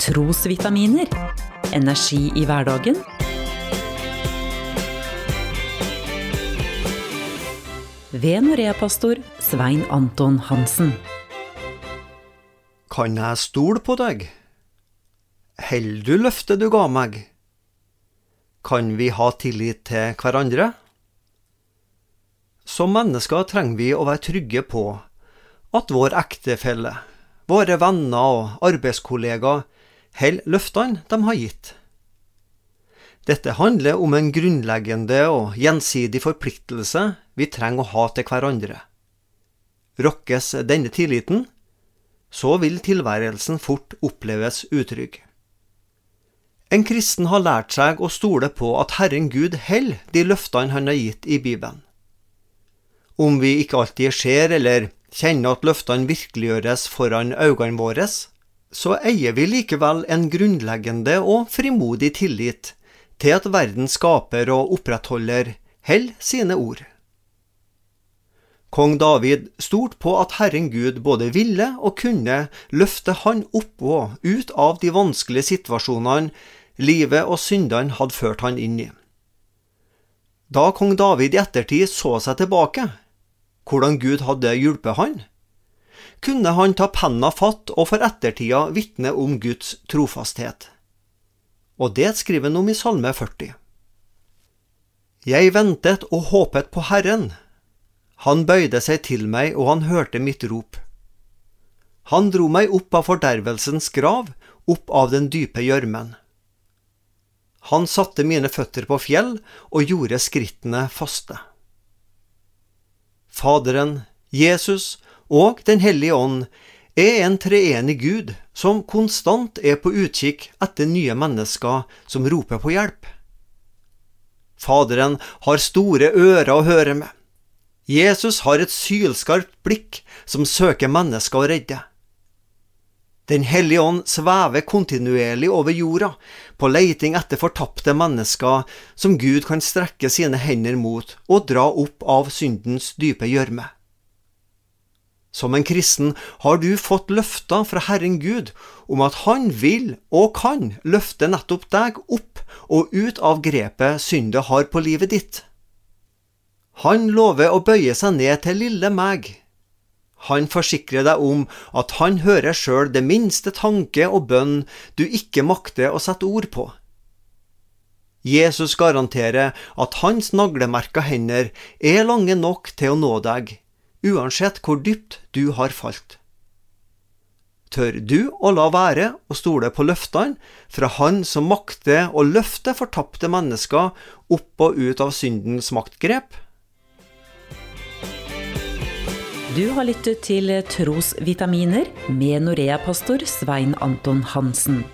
Trosvitaminer. Energi i hverdagen. Ved Norea-pastor Svein Anton Hansen. Kan jeg stole på deg? Held du løftet du ga meg? Kan vi ha tillit til hverandre? Som mennesker trenger vi å være trygge på at vår ektefelle, våre venner og arbeidskollegaer holder løftene de har gitt. Dette handler om en grunnleggende og gjensidig forpliktelse vi trenger å ha til hverandre. Rokkes denne tilliten, så vil tilværelsen fort oppleves utrygg. En kristen har lært seg å stole på at Herren Gud holder de løftene han har gitt i Bibelen. Om vi ikke alltid ser eller kjenner at løftene virkeliggjøres foran øynene våre, så eier vi likevel en grunnleggende og frimodig tillit til at verdens skaper og opprettholder holder sine ord. Kong David stolte på at Herren Gud både ville og kunne løfte han opp og ut av de vanskelige situasjonene livet og syndene hadde ført han inn i. Da kong David i ettertid så seg tilbake, hvordan Gud hadde hjulpet han, kunne han ta penna fatt og for ettertida vitne om Guds trofasthet. Og det skriver han om i Salme 40. Jeg ventet og håpet på Herren. Han bøyde seg til meg, og han hørte mitt rop. Han dro meg opp av fordervelsens grav, opp av den dype gjørmen. Han satte mine føtter på fjell og gjorde skrittene faste. Faderen, Jesus og Den hellige ånd er en treenig Gud som konstant er på utkikk etter nye mennesker som roper på hjelp. Faderen har store ører å høre med. Jesus har et sylskarpt blikk som søker mennesker å redde. Den hellige ånd svever kontinuerlig over jorda, på leiting etter fortapte mennesker som Gud kan strekke sine hender mot og dra opp av syndens dype gjørme. Som en kristen har du fått løfter fra Herren Gud om at Han vil og kan løfte nettopp deg opp og ut av grepet syndet har på livet ditt. Han lover å bøye seg ned til lille meg. Han forsikrer deg om at han hører sjøl det minste tanke og bønn du ikke makter å sette ord på. Jesus garanterer at hans naglemerka hender er lange nok til å nå deg, uansett hvor dypt du har falt. Tør du å la være å stole på løftene fra Han som makter å løfte fortapte mennesker opp og ut av syndens maktgrep? Du har lyttet til Trosvitaminer med Norea-pastor Svein Anton Hansen.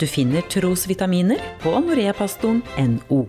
Du finner trosvitaminer på noreapastoren.no.